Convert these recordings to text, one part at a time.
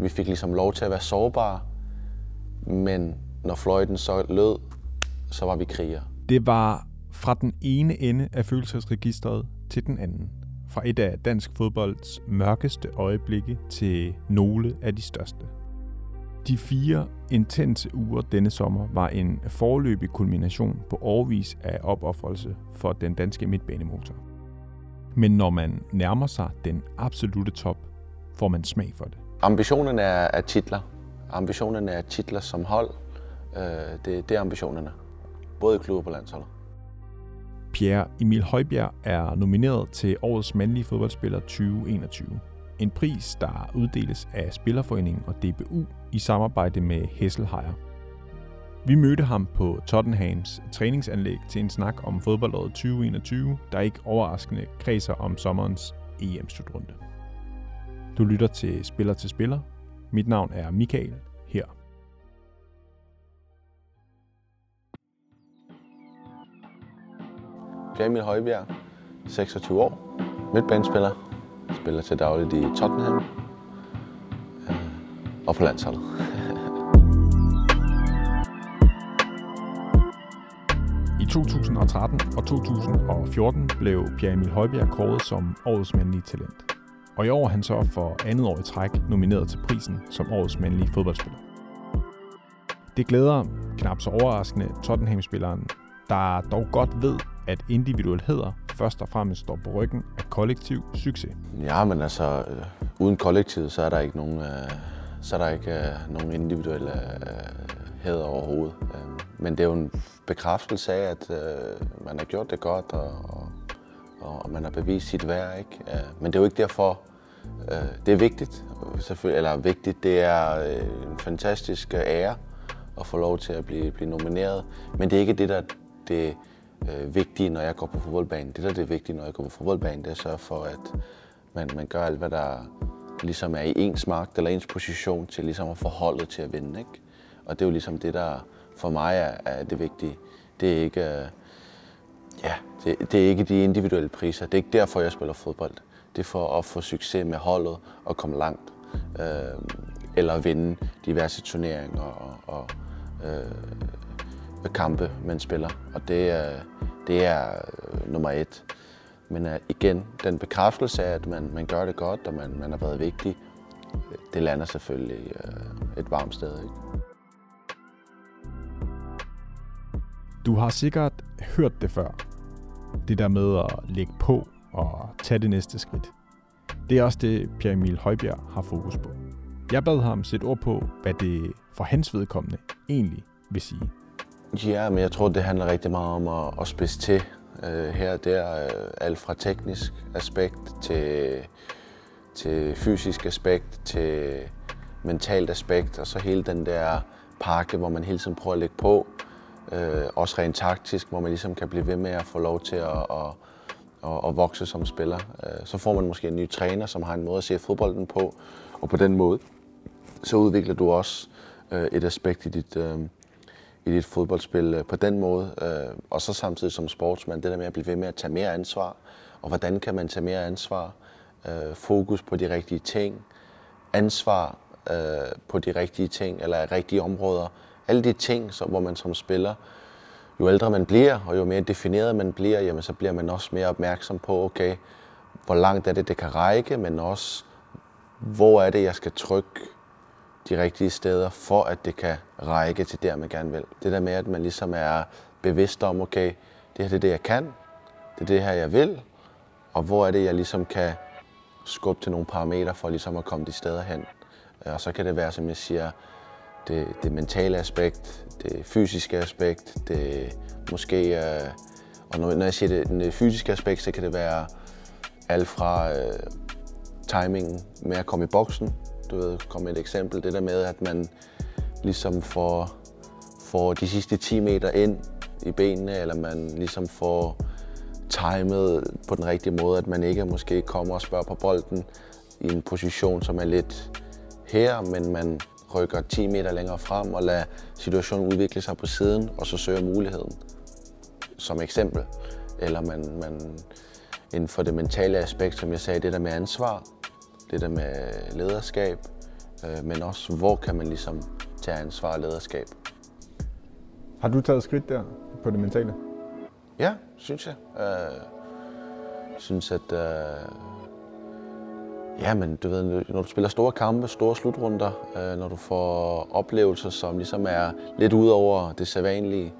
Vi fik ligesom lov til at være sårbare, men når fløjten så lød, så var vi krigere. Det var fra den ene ende af følelsesregistret til den anden. Fra et af dansk fodbolds mørkeste øjeblikke til nogle af de største. De fire intense uger denne sommer var en forløbig kulmination på årvis af opoffrelse for den danske midtbanemotor. Men når man nærmer sig den absolute top, får man smag for det. Ambitionen er, er titler. Ambitionen er titler som hold. Øh, det, det er ambitionerne. Både i klub og på landsholdet. Pierre Emil Højbjerg er nomineret til Årets Mandlige Fodboldspiller 2021. En pris, der uddeles af Spillerforeningen og DBU i samarbejde med Hesselheier. Vi mødte ham på Tottenhams træningsanlæg til en snak om fodboldåret 2021, der ikke overraskende kredser om sommerens EM-slutrunde. Du lytter til Spiller til Spiller. Mit navn er Michael her. Jamie Højbjerg, 26 år, midtbanespiller, spiller til dagligt i Tottenham øh, og på landsholdet. I 2013 og 2014 blev Pierre Emil Højbjerg kåret som årets mandlige talent. Og i år er han så for andet år i træk nomineret til prisen som årets mandlige fodboldspiller. Det glæder knap så overraskende Tottenham-spilleren, der dog godt ved, at individualheder først og fremmest står på ryggen af kollektiv succes. Ja, men altså, øh, uden kollektivet, så er der ikke nogen, øh, så er der ikke øh, nogen individuelle øh, heder overhovedet. Øh, men det er jo en bekræftelse af, at øh, man har gjort det godt, og, og, og man har bevist sit værd. Ikke? Øh, men det er jo ikke derfor, øh, det er vigtigt, selvfølgelig, eller vigtigt, det er øh, en fantastisk øh, ære at få lov til at blive, blive nomineret. Men det er ikke det, der det øh, vigtige, når jeg går på fodboldbanen. Det, der er det vigtige, når jeg går på fodboldbanen, det er at sørge for, at man, man gør alt, hvad der ligesom er i ens magt eller ens position til ligesom at forholde til at vinde. Ikke? Og det er jo ligesom det, der for mig er, er det vigtige. Det er ikke, øh, ja, det, det er ikke de individuelle priser. Det er ikke derfor, jeg spiller fodbold. Det er for at få succes med holdet og komme langt. Øh, eller vinde diverse turneringer og, og øh, kampe, man spiller. Og det er, det er øh, nummer et. Men øh, igen, den bekræftelse af, at man, man gør det godt, og man, man har været vigtig, øh, det lander selvfølgelig øh, et varmt sted. Ikke? Du har sikkert hørt det før. Det der med at lægge på og tage det næste skridt. Det er også det, Pierre Emil Højbjerg har fokus på. Jeg bad ham sætte ord på, hvad det for hans vedkommende egentlig vil sige. Ja, men jeg tror, det handler rigtig meget om at, at spidse til. Uh, her der uh, alt fra teknisk aspekt til, til fysisk aspekt til mentalt aspekt, og så hele den der pakke, hvor man hele tiden prøver at lægge på. Øh, også rent taktisk, hvor man ligesom kan blive ved med at få lov til at, at, at, at vokse som spiller. Øh, så får man måske en ny træner, som har en måde at se fodbolden på, og på den måde, så udvikler du også øh, et aspekt i dit, øh, i dit fodboldspil øh, på den måde. Øh, og så samtidig som sportsmand, det der med at blive ved med at tage mere ansvar. Og hvordan kan man tage mere ansvar? Øh, fokus på de rigtige ting. Ansvar øh, på de rigtige ting, eller rigtige områder. Alle de ting, så, hvor man som spiller, jo ældre man bliver, og jo mere defineret man bliver, jamen, så bliver man også mere opmærksom på, okay, hvor langt er det, det kan række, men også, hvor er det, jeg skal trykke de rigtige steder, for at det kan række til der, man gerne vil. Det der med, at man ligesom er bevidst om, okay, det her det er det, jeg kan, det er det her, jeg vil, og hvor er det, jeg ligesom kan skubbe til nogle parametre for ligesom at komme de steder hen. Og så kan det være, som jeg siger, det, det mentale aspekt, det fysiske aspekt, det måske, øh, og når når jeg siger det, det fysiske aspekt, så kan det være alt fra øh, timingen med at komme i boksen, du ved, kom med et eksempel, det der med, at man ligesom får, får de sidste 10 meter ind i benene, eller man ligesom får timet på den rigtige måde, at man ikke måske kommer og spørger på bolden i en position, som er lidt her, men man rykker 10 meter længere frem og lader situationen udvikle sig på siden, og så søger muligheden som eksempel. Eller man, man inden for det mentale aspekt, som jeg sagde, det der med ansvar, det der med lederskab, øh, men også hvor kan man ligesom tage ansvar og lederskab. Har du taget skridt der på det mentale? Ja, synes jeg. Øh, synes, at øh, ja, men du ved, når du spiller store kampe, store slutrunder, øh, når du får oplevelser, som ligesom er lidt ud over det sædvanlige,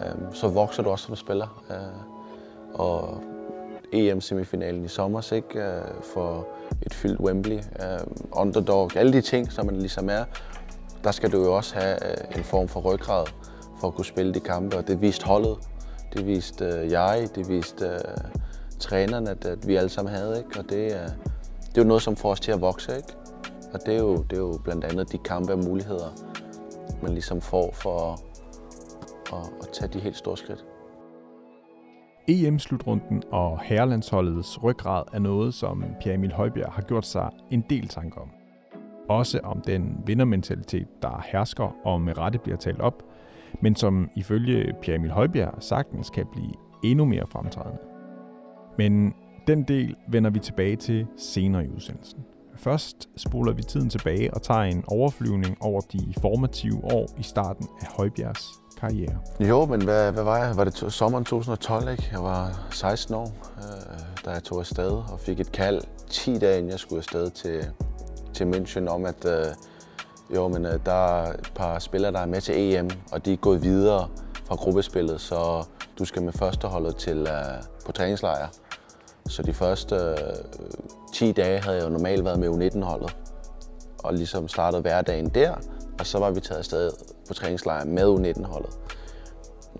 øh, så vokser du også som spiller. Øh, og EM-semifinalen i sommer, ikke? Øh, for et fyldt Wembley, øh, underdog, alle de ting, som man ligesom er, der skal du jo også have øh, en form for ryggrad for at kunne spille de kampe, og det viste holdet, det viste øh, jeg, det viste øh, trænerne, at, at vi alle sammen havde, ikke? og det, øh, det er jo noget, som får os til at vokse, ikke? og det er, jo, det er jo blandt andet de kampe og muligheder, man ligesom får for at, at, at tage de helt store skridt. EM-slutrunden og herrelandsholdets ryggrad er noget, som Pierre Emil Højbjerg har gjort sig en del tanker om. Også om den vindermentalitet, der hersker og med rette bliver talt op, men som ifølge Pierre Emil Højbjerg sagtens kan blive endnu mere fremtrædende. Men den del vender vi tilbage til senere i udsendelsen. Først spoler vi tiden tilbage og tager en overflyvning over de formative år i starten af Højbjergs karriere. Jo, men hvad, hvad var jeg? Var det sommeren 2012, ikke? Jeg var 16 år, øh, da jeg tog afsted og fik et kald 10 dage inden jeg skulle afsted til, til München om, at øh, jo, men øh, der er et par spillere, der er med til EM, og de er gået videre fra gruppespillet, så du skal med førsteholdet til øh, på træningslejr. Så de første øh, 10 dage havde jeg jo normalt været med U19-holdet, og ligesom startet hverdagen der, og så var vi taget afsted på træningslejr med U19-holdet.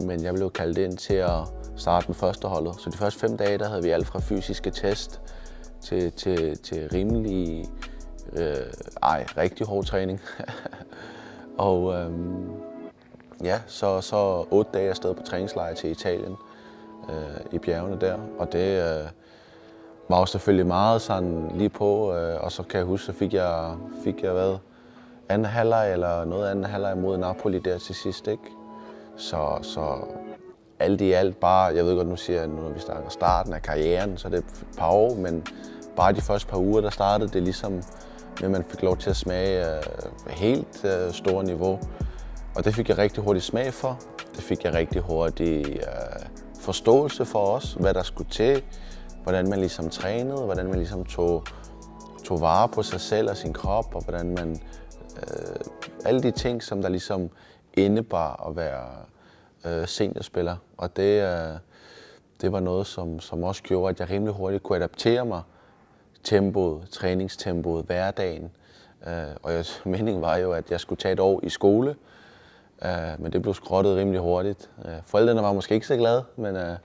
Men jeg blev kaldt ind til at starte med første holdet. Så de første fem dage, der havde vi alt fra fysiske test til, til, til rimelig øh, ej, rigtig hård træning. og øhm, ja, så, så otte dage afsted på træningslejr til Italien øh, i bjergene der. Og det øh, var jo selvfølgelig meget sådan lige på. Øh, og så kan jeg huske, så fik jeg, fik jeg hvad, anden halvleg eller noget andet halvleg mod Napoli der til sidst, ikke? Så, så alt i alt bare, jeg ved godt, nu siger jeg, når vi snakker starten af karrieren, så er det et par år, men bare de første par uger, der startede det ligesom men man fik lov til at smage øh, helt øh, store niveau. Og det fik jeg rigtig hurtigt smag for. Det fik jeg rigtig hurtigt øh, forståelse for os, hvad der skulle til, hvordan man ligesom trænede, hvordan man ligesom tog, tog vare på sig selv og sin krop, og hvordan man... Øh, alle de ting, som der ligesom indebar at være øh, seniorspiller. Og det, øh, det var noget, som, som også gjorde, at jeg rimelig hurtigt kunne adaptere mig tempoet, træningstempoet, hverdagen. Øh, og jeg, meningen var jo, at jeg skulle tage et år i skole, øh, men det blev skrottet rimelig hurtigt. Øh, forældrene var måske ikke så glade, men øh,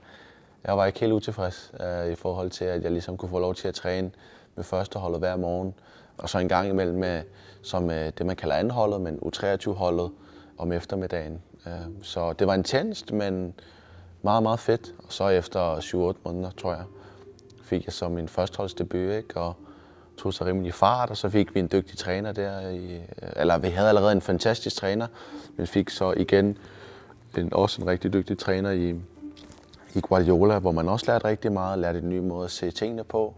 jeg var ikke helt utilfreds øh, i forhold til, at jeg ligesom kunne få lov til at træne med førsteholdet hver morgen. Og så en gang imellem med, som øh, det, man kalder anholdet, men U23-holdet om eftermiddagen. Øh, så det var intenst, men meget, meget fedt. Og så efter 7-8 måneder, tror jeg, fik jeg så min førsteholdsdebut, ikke? og tog så rimelig fart, og så fik vi en dygtig træner der. I, øh, eller vi havde allerede en fantastisk træner, men fik så igen en, også en rigtig dygtig træner i, i Guardiola, hvor man også lærte rigtig meget, lærte en ny måde at se tingene på.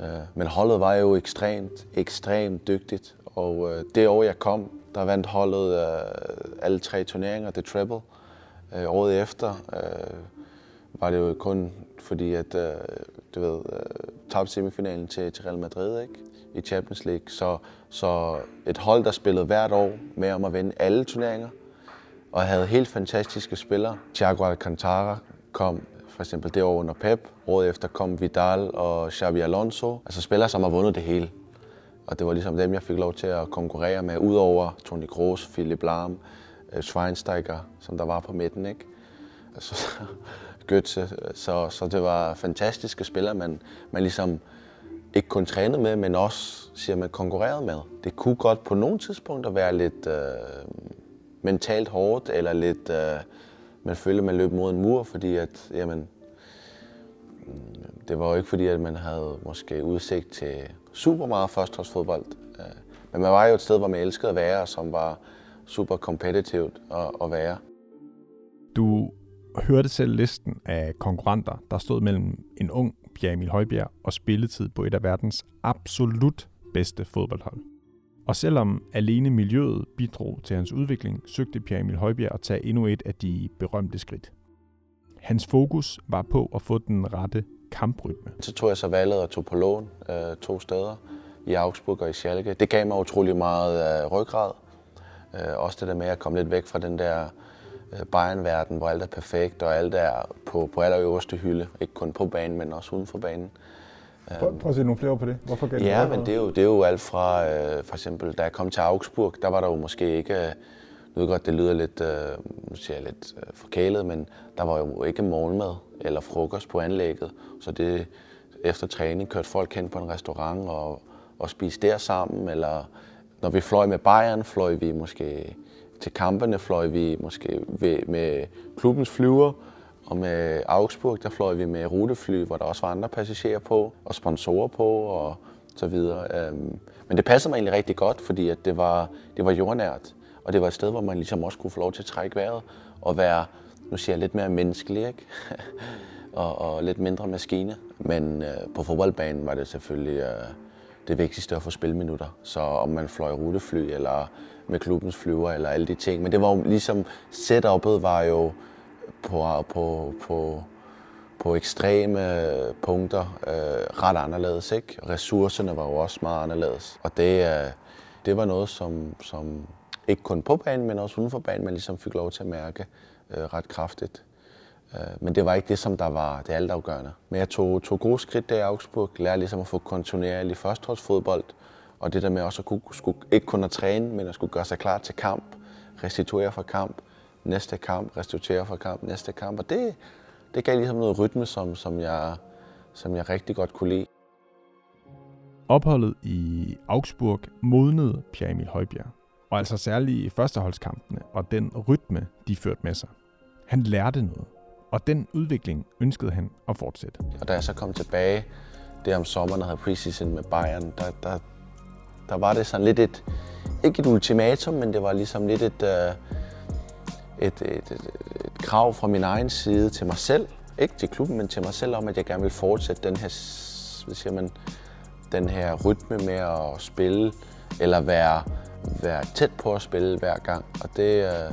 Øh, men holdet var jo ekstremt, ekstremt dygtigt, og øh, det år jeg kom, der vandt holdet øh, alle tre turneringer, det treble. Året efter var det jo kun fordi, at du ved, tabte semifinalen til, til Real Madrid ikke? i Champions League. Så, så et hold, der spillede hvert år med om at vinde alle turneringer, og havde helt fantastiske spillere. Thiago Alcantara kom for eksempel det år under Pep. Året efter kom Vidal og Xavi Alonso. Altså spillere, som har vundet det hele. Og det var ligesom dem, jeg fik lov til at konkurrere med, udover Toni Kroos, Philip Lahm, øh, Schweinsteiger, som der var på midten. Ikke? Altså, Götze. Så, så det var fantastiske spillere, man, man ligesom ikke kun trænede med, men også siger man, konkurrerede med. Det kunne godt på nogle tidspunkter være lidt øh, mentalt hårdt, eller lidt, øh, man følte, man løb mod en mur, fordi at, jamen, det var jo ikke fordi, at man havde måske udsigt til super meget førsteholdsfodbold. Øh, men man var jo et sted, hvor man elskede at være, som var super kompetitivt at, at være. Du hørte selv listen af konkurrenter, der stod mellem en ung Bjerg Emil Højbjerg og spilletid på et af verdens absolut bedste fodboldhold. Og selvom alene miljøet bidrog til hans udvikling, søgte Pierre Emil Højbjerg at tage endnu et af de berømte skridt. Hans fokus var på at få den rette kamprytme. Så tog jeg så valget og tog på lån øh, to steder i Augsburg og i Schalke. Det gav mig utrolig meget øh, ryggrad. Øh, også det der med at komme lidt væk fra den der øh, Bayern-verden, hvor alt er perfekt og alt er på, på allerøverste hylde. Ikke kun på banen, men også uden for banen. Prøv, prøv at se nogle flere på det. Hvorfor gav Ja, det men det er, jo, det er jo alt fra, øh, for eksempel, da jeg kom til Augsburg, der var der jo måske ikke, øh, nu godt, det lyder lidt, øh, nu siger jeg lidt øh, forkælet, men der var jo ikke morgenmad eller frokost på anlægget. Så det, efter træning kørte folk hen på en restaurant og, og spiste der sammen, eller når vi fløj med Bayern, fløj vi måske til kampene, fløj vi måske ved, med klubbens flyver, og med Augsburg, der fløj vi med rutefly, hvor der også var andre passagerer på, og sponsorer på, og så videre. Øhm, men det passede mig egentlig rigtig godt, fordi at det, var, det var jordnært, og det var et sted, hvor man ligesom også kunne få lov til at trække vejret, og være, nu siger jeg, lidt mere menneskelig, ikke? og, og lidt mindre maskine. Men øh, på fodboldbanen var det selvfølgelig øh, det vigtigste at få spilminutter. Så om man fløj rutefly, eller med klubbens flyver, eller alle de ting. Men det var jo ligesom, setup'et var jo, på, på, på, på ekstreme øh, punkter øh, ret anderledes. Ikke? Ressourcerne var jo også meget anderledes. Og det, øh, det var noget, som, som ikke kun på banen, men også uden for banen, man ligesom fik lov til at mærke øh, ret kraftigt. Øh, men det var ikke det, som der var det altafgørende. Men jeg tog, tog gode skridt der i Augsburg, lærte ligesom at få kontinuerlig førsteholdsfodbold, og det der med også at kunne, skulle, ikke kun at træne, men at skulle gøre sig klar til kamp, restituere fra kamp, næste kamp, restituere fra kamp, næste kamp. Og det, det gav ligesom noget rytme, som, som, jeg, som jeg rigtig godt kunne lide. Opholdet i Augsburg modnede Pierre Emil Højbjerg, og altså særligt i førsteholdskampene og den rytme, de førte med sig. Han lærte noget, og den udvikling ønskede han at fortsætte. Og da jeg så kom tilbage det om sommeren og havde preseason med Bayern, der, der, der var det sådan lidt et, ikke et ultimatum, men det var ligesom lidt et, uh, et, et, et, et krav fra min egen side til mig selv, ikke til klubben, men til mig selv om, at jeg gerne vil fortsætte den her, hvad siger man, den her rytme med at spille, eller være, være tæt på at spille hver gang. Og det øh,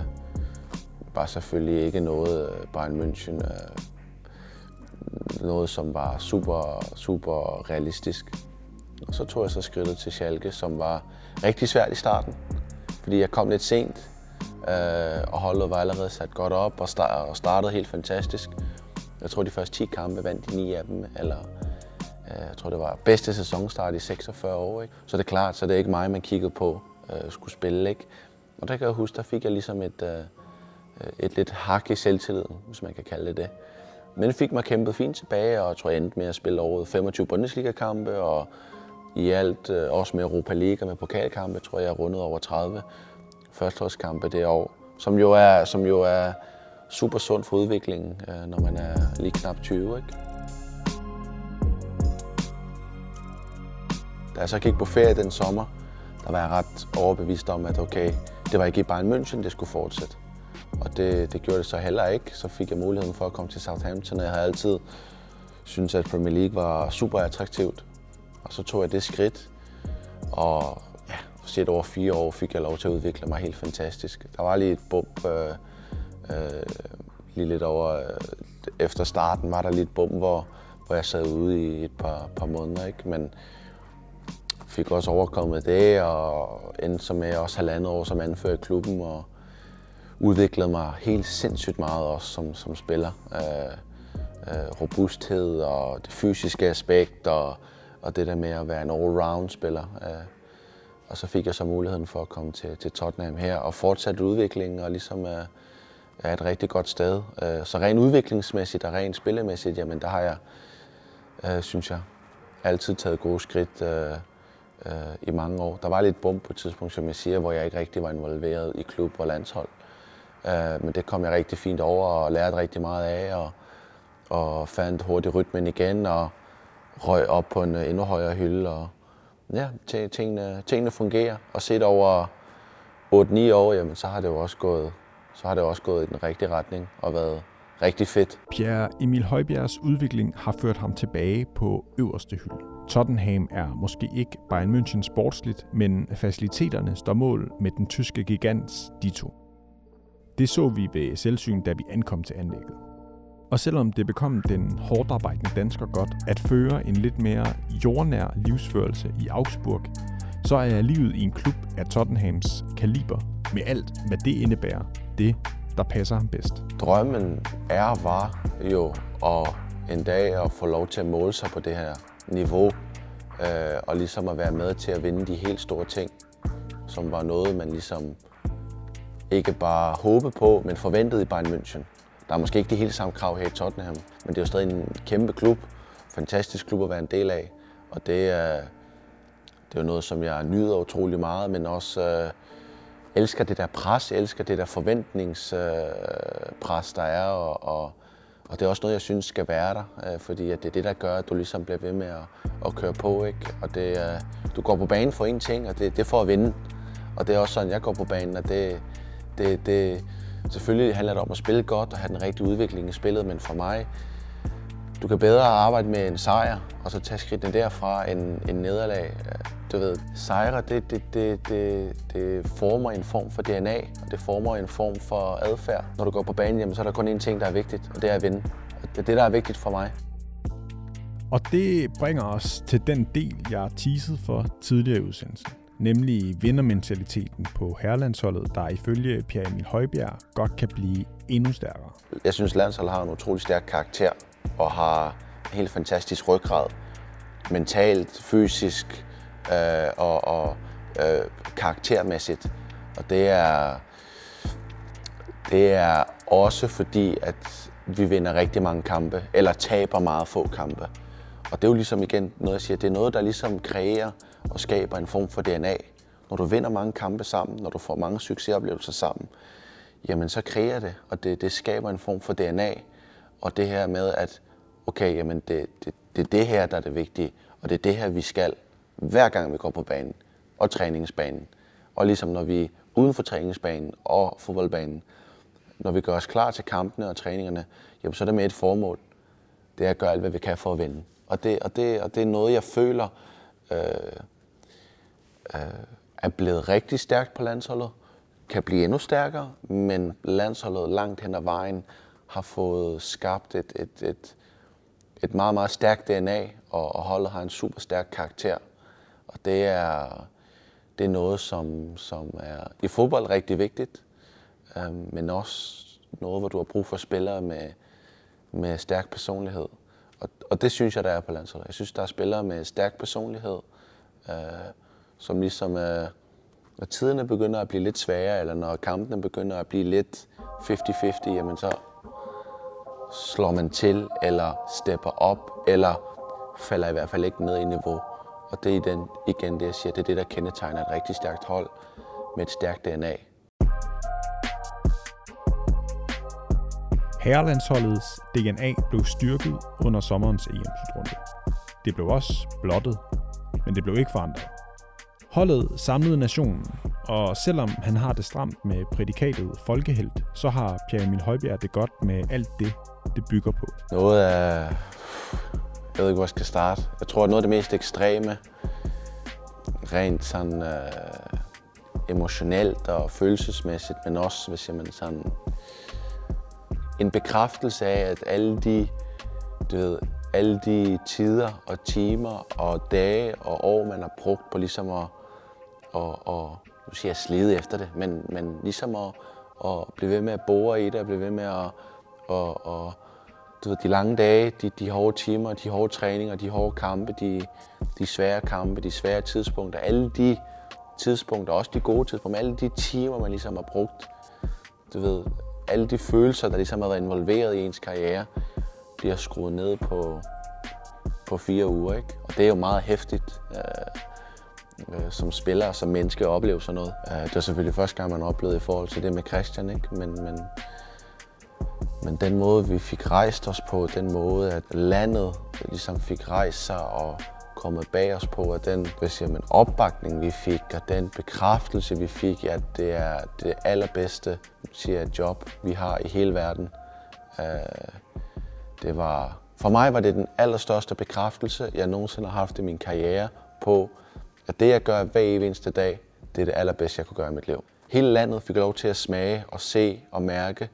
var selvfølgelig ikke noget, øh, Bayern München, øh, noget som var super, super realistisk. Og så tog jeg så skridtet til Schalke, som var rigtig svært i starten, fordi jeg kom lidt sent Øh, og holdet var allerede sat godt op og, start, og startede helt fantastisk. Jeg tror, de første 10 kampe vandt de 9 af dem, eller øh, jeg tror, det var bedste sæsonstart i 46 år. Ikke? Så det er klart, så det er ikke mig, man kiggede på øh, skulle spille. Ikke? Og der kan jeg huske, der fik jeg ligesom et, øh, et lidt hak i selvtilliden, hvis man kan kalde det det. Men fik mig kæmpet fint tilbage, og jeg tror, jeg endte med at spille over 25 Bundesliga-kampe, og i alt øh, også med Europa League og med pokalkampe, tror jeg, jeg rundede over 30 førsteårskampe det år, som jo er, som jo er super sund for udviklingen, øh, når man er lige knap 20. Ikke? Da jeg så gik på ferie den sommer, der var jeg ret overbevist om, at okay, det var ikke i Bayern München, det skulle fortsætte. Og det, det gjorde det så heller ikke. Så fik jeg muligheden for at komme til Southampton, og jeg havde altid syntes, at Premier League var super attraktivt. Og så tog jeg det skridt, og set over fire år fik jeg lov til at udvikle mig helt fantastisk. Der var lige et bump, øh, øh, lige lidt over, øh, efter starten var der lige et bump, hvor, hvor jeg sad ude i et par, par måneder, ikke? men fik også overkommet det, og endte så med også halvandet år som anfører i klubben, og udviklede mig helt sindssygt meget også som, som spiller. Øh, øh, robusthed og det fysiske aspekt, og, og det der med at være en all-round spiller. Øh, og så fik jeg så muligheden for at komme til, til Tottenham her og fortsætte udviklingen og ligesom er, er et rigtig godt sted. Øh, så rent udviklingsmæssigt og rent spillemæssigt, jamen der har jeg, øh, synes jeg, altid taget gode skridt øh, øh, i mange år. Der var lidt bump på et tidspunkt, som jeg siger, hvor jeg ikke rigtig var involveret i klub og landshold. Øh, men det kom jeg rigtig fint over og lærte rigtig meget af og, og fandt hurtigt rytmen igen og røg op på en øh, endnu højere hylde og, ja, tingene, tingene fungerer. Og set over 8-9 år, jamen, så har det jo også gået, så har det også gået i den rigtige retning og været rigtig fedt. Pierre Emil Højbjergs udvikling har ført ham tilbage på øverste hylde. Tottenham er måske ikke Bayern München sportsligt, men faciliteterne står mål med den tyske gigants Dito. Det så vi ved selvsyn, da vi ankom til anlægget. Og selvom det bekom den hårdt arbejdende dansker godt at føre en lidt mere jordnær livsførelse i Augsburg, så er livet i en klub af Tottenhams kaliber med alt, hvad det indebærer, det, der passer ham bedst. Drømmen er var jo at en dag at få lov til at måle sig på det her niveau, øh, og ligesom at være med til at vinde de helt store ting, som var noget, man ligesom ikke bare håbede på, men forventede i Bayern München. Der er måske ikke de helt samme krav her i Tottenham, men det er jo stadig en kæmpe klub, fantastisk klub at være en del af, og det er, det er jo noget, som jeg nyder utrolig meget, men også øh, elsker det der pres, elsker det der forventningspres, øh, der er, og, og, og det er også noget, jeg synes skal være der, øh, fordi at det er det, der gør, at du ligesom bliver ved med at, at køre på, ikke? Og det, øh, du går på banen for én ting, og det, det er for at vinde. Og det er også sådan, jeg går på banen, og det, det, det, selvfølgelig handler det om at spille godt og have den rigtige udvikling i spillet, men for mig, du kan bedre arbejde med en sejr, og så tage skridtene derfra en, en nederlag. Du ved, sejre, det, det, det, det, det former en form for DNA, og det former en form for adfærd. Når du går på banen, jamen, så er der kun én ting, der er vigtigt, og det er at vinde. Og det er det, der er vigtigt for mig. Og det bringer os til den del, jeg teasede for tidligere i udsendelsen nemlig vindermentaliteten på herrelandsholdet, der ifølge Pierre Emil Højbjerg godt kan blive endnu stærkere. Jeg synes, landsholdet har en utrolig stærk karakter og har en helt fantastisk ryggrad. Mentalt, fysisk øh, og, og øh, karaktermæssigt. Og det er, det er også fordi, at vi vinder rigtig mange kampe, eller taber meget få kampe. Og det er jo ligesom igen noget, jeg siger, det er noget, der ligesom kræver og skaber en form for DNA. Når du vinder mange kampe sammen, når du får mange succesoplevelser sammen, jamen så kræver det, og det, det skaber en form for DNA. Og det her med, at okay, jamen det, det, det er det her, der er det vigtige, og det er det her, vi skal, hver gang vi går på banen og træningsbanen. Og ligesom når vi er uden for træningsbanen og fodboldbanen, når vi gør os klar til kampene og træningerne, jamen så er det med et formål. Det er at gøre alt, hvad vi kan for at vinde. Og det, og det, og det er noget, jeg føler øh, øh, er blevet rigtig stærkt på landsholdet. Kan blive endnu stærkere, men landsholdet langt hen ad vejen har fået skabt et, et, et, et meget, meget stærkt DNA, og, og holdet har en super stærk karakter. Og det er, det er noget, som, som er i fodbold rigtig vigtigt, øh, men også noget, hvor du har brug for spillere med, med stærk personlighed. Og, og det synes jeg, der er på landsholdet. Jeg synes, der er spillere med stærk personlighed, øh, som ligesom, er, når tiderne begynder at blive lidt sværere, eller når kampene begynder at blive lidt 50-50, jamen så slår man til, eller stepper op, eller falder i hvert fald ikke ned i niveau. Og det er den, igen det, jeg siger, det er det, der kendetegner et rigtig stærkt hold med et stærkt DNA. Herrelandsholdets DNA blev styrket under sommerens EM-slutrunde. Det blev også blottet, men det blev ikke forandret. Holdet samlede nationen, og selvom han har det stramt med prædikatet folkehelt, så har Pierre Emil Højbjerg det godt med alt det, det bygger på. Noget af... Jeg ved ikke, hvor jeg skal starte. Jeg tror, at noget af det mest ekstreme, rent sådan øh, emotionelt og følelsesmæssigt, men også, hvis jeg man sådan en bekræftelse af, at alle de, du ved, alle de tider og timer og dage og år, man har brugt på ligesom at, og, og nu siger jeg slide efter det, men, men ligesom at, at blive ved med at bore i det, og blive ved med at, og, og, du ved, de lange dage, de, de hårde timer, de hårde træninger, de hårde kampe, de, de svære kampe, de svære tidspunkter, alle de tidspunkter, også de gode tidspunkter, alle de timer, man ligesom har brugt, du ved, alle de følelser, der ligesom har været involveret i ens karriere, bliver skruet ned på, på fire uger. Ikke? Og det er jo meget hæftigt øh, øh, som spiller og som menneske at opleve sådan noget. Øh, det var selvfølgelig første gang, man oplevede i forhold til det med Christian, ikke? Men, men, men den måde, vi fik rejst os på, den måde, at landet ligesom fik rejst sig og kommet bag os på, og den hvad siger man, opbakning, vi fik, og den bekræftelse, vi fik, at det er det allerbedste siger jeg, job, vi har i hele verden. Øh, det, var, For mig var det den allerstørste bekræftelse, jeg nogensinde har haft i min karriere på, at det, jeg gør hver eneste dag, det er det allerbedste, jeg kunne gøre i mit liv. Hele landet fik lov til at smage og se og mærke,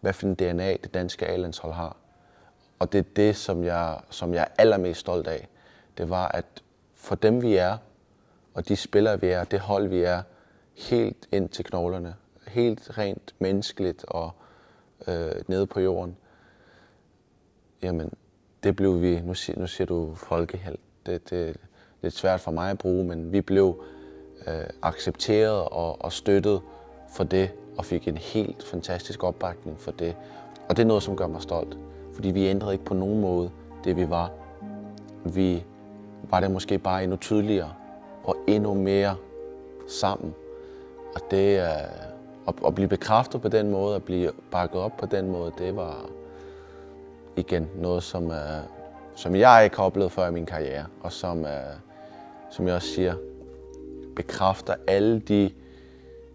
hvad for en DNA det danske A-landshold har. Og det er det, som jeg, som jeg er allermest stolt af. Det var, at for dem vi er, og de spillere vi er, det hold vi er, helt ind til knoglerne, helt rent menneskeligt og øh, nede på jorden, jamen det blev vi, nu siger, nu siger du folkeheld, det, det lidt svært for mig at bruge, men vi blev øh, accepteret og, og støttet for det, og fik en helt fantastisk opbakning for det. Og det er noget, som gør mig stolt, fordi vi ændrede ikke på nogen måde det, vi var. Vi var det måske bare endnu tydeligere og endnu mere sammen. Og det at, at blive bekræftet på den måde, at blive bakket op på den måde, det var igen noget, som, som jeg ikke har oplevet før i min karriere, og som, som jeg også siger, bekræfter alle de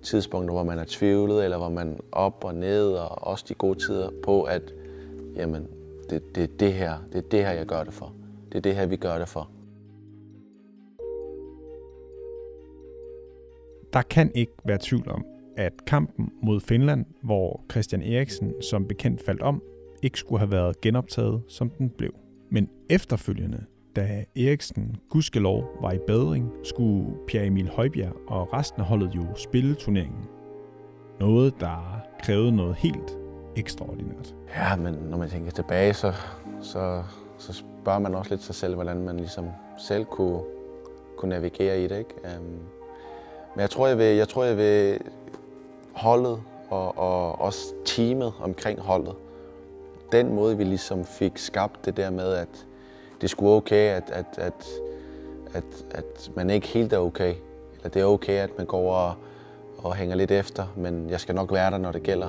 tidspunkter, hvor man er tvivlet, eller hvor man er op og ned, og også de gode tider på, at jamen, det, det er det her, det er det her, jeg gør det for. Det er det her, vi gør det for. Der kan ikke være tvivl om, at kampen mod Finland, hvor Christian Eriksen som bekendt faldt om, ikke skulle have været genoptaget, som den blev. Men efterfølgende, da Eriksen gudskelov var i bedring, skulle Pierre Emil Højbjerg og resten af holdet jo spille turneringen. Noget, der krævede noget helt ekstraordinært. Ja, men når man tænker tilbage, så, så, så spørger man også lidt sig selv, hvordan man ligesom selv kunne, kunne navigere i det. Ikke? Um, men jeg tror, jeg vil, jeg tror, jeg vil holdet og, og også teamet omkring holdet. Den måde, vi ligesom fik skabt det der med, at det skulle okay, at, at, at, at, at man ikke helt er okay. Eller det er okay, at man går og, og hænger lidt efter, men jeg skal nok være der, når det gælder.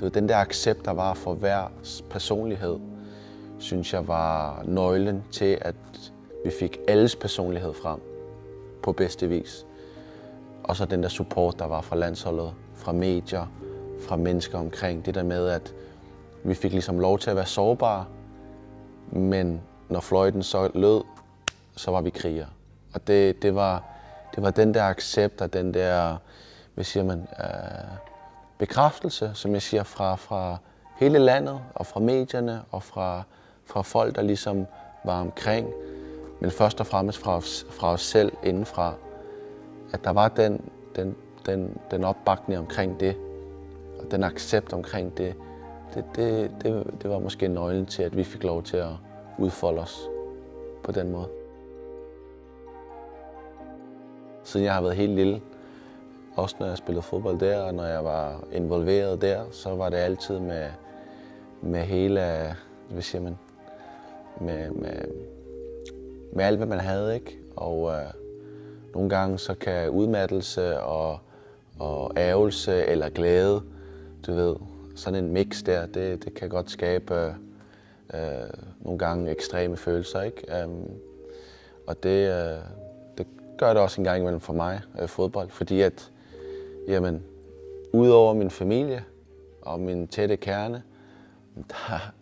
Du ved, den der accept, der var for hver personlighed, synes jeg var nøglen til, at vi fik alles personlighed frem på bedste vis. Og så den der support, der var fra landsholdet, fra medier, fra mennesker omkring. Det der med, at vi fik ligesom lov til at være sårbare, men når fløjten så lød, så var vi kriger. Og det, det, var, det var den der accept og den der, hvad siger man, øh, bekræftelse, som jeg siger, fra, fra hele landet og fra medierne og fra, fra folk, der ligesom var omkring. Men først og fremmest fra, fra os selv indenfra. At der var den, den, den, den opbakning omkring det, og den accept omkring det, det, det, det, det var måske nøglen til, at vi fik lov til at udfolde os på den måde. Siden jeg har været helt lille, også når jeg spillede fodbold der, og når jeg var involveret der, så var det altid med, med hele, hvad siger man, med, med, med alt, hvad man havde, ikke? Og øh, nogle gange så kan udmattelse og, og ærgelse eller glæde, du ved, sådan en mix der, det, det kan godt skabe øh, Øh, nogle gange ekstreme følelser, ikke? Um, og det, øh, det gør det også en gang imellem for mig, øh, fodbold, fordi at Jamen, udover min familie og min tætte kerne, der,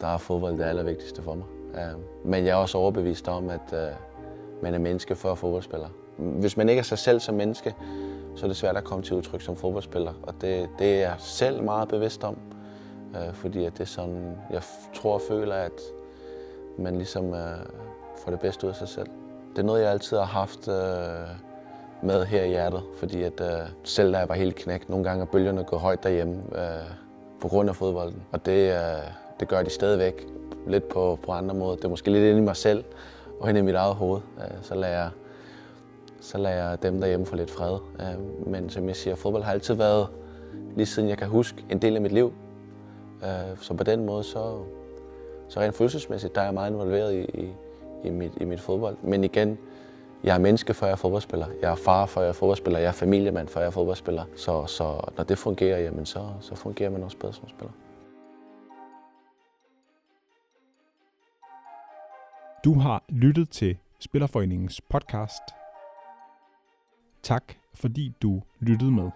der er fodbold det allervigtigste for mig. Øhm, men jeg er også overbevist om, at øh, man er menneske før fodboldspiller. Hvis man ikke er sig selv som menneske, så er det svært at komme til udtryk som fodboldspiller. Og det, det er jeg selv meget bevidst om, øh, fordi at det er sådan, jeg tror og føler, at man ligesom øh, får det bedste ud af sig selv. Det er noget, jeg altid har haft øh, med her i hjertet, fordi at, øh, selv da jeg var helt knæk, nogle gange er bølgerne gået højt derhjemme øh, på grund af fodbolden. Og det, øh, det gør de stadigvæk lidt på, på andre måder. Det er måske lidt inde i mig selv og inde i mit eget hoved. Øh, så lader jeg, så lader jeg dem derhjemme få lidt fred. Øh, men som jeg siger, fodbold har altid været, lige siden jeg kan huske, en del af mit liv. Øh, så på den måde, så, så rent følelsesmæssigt, der er jeg meget involveret i, i, i, mit, i mit fodbold. Men igen, jeg er menneske, før jeg er fodboldspiller. Jeg er far, før jeg er fodboldspiller. Jeg er familiemand, før jeg er fodboldspiller. Så, så når det fungerer, jamen så, så fungerer man også bedre som spiller. Du har lyttet til Spillerforeningens podcast. Tak fordi du lyttede med.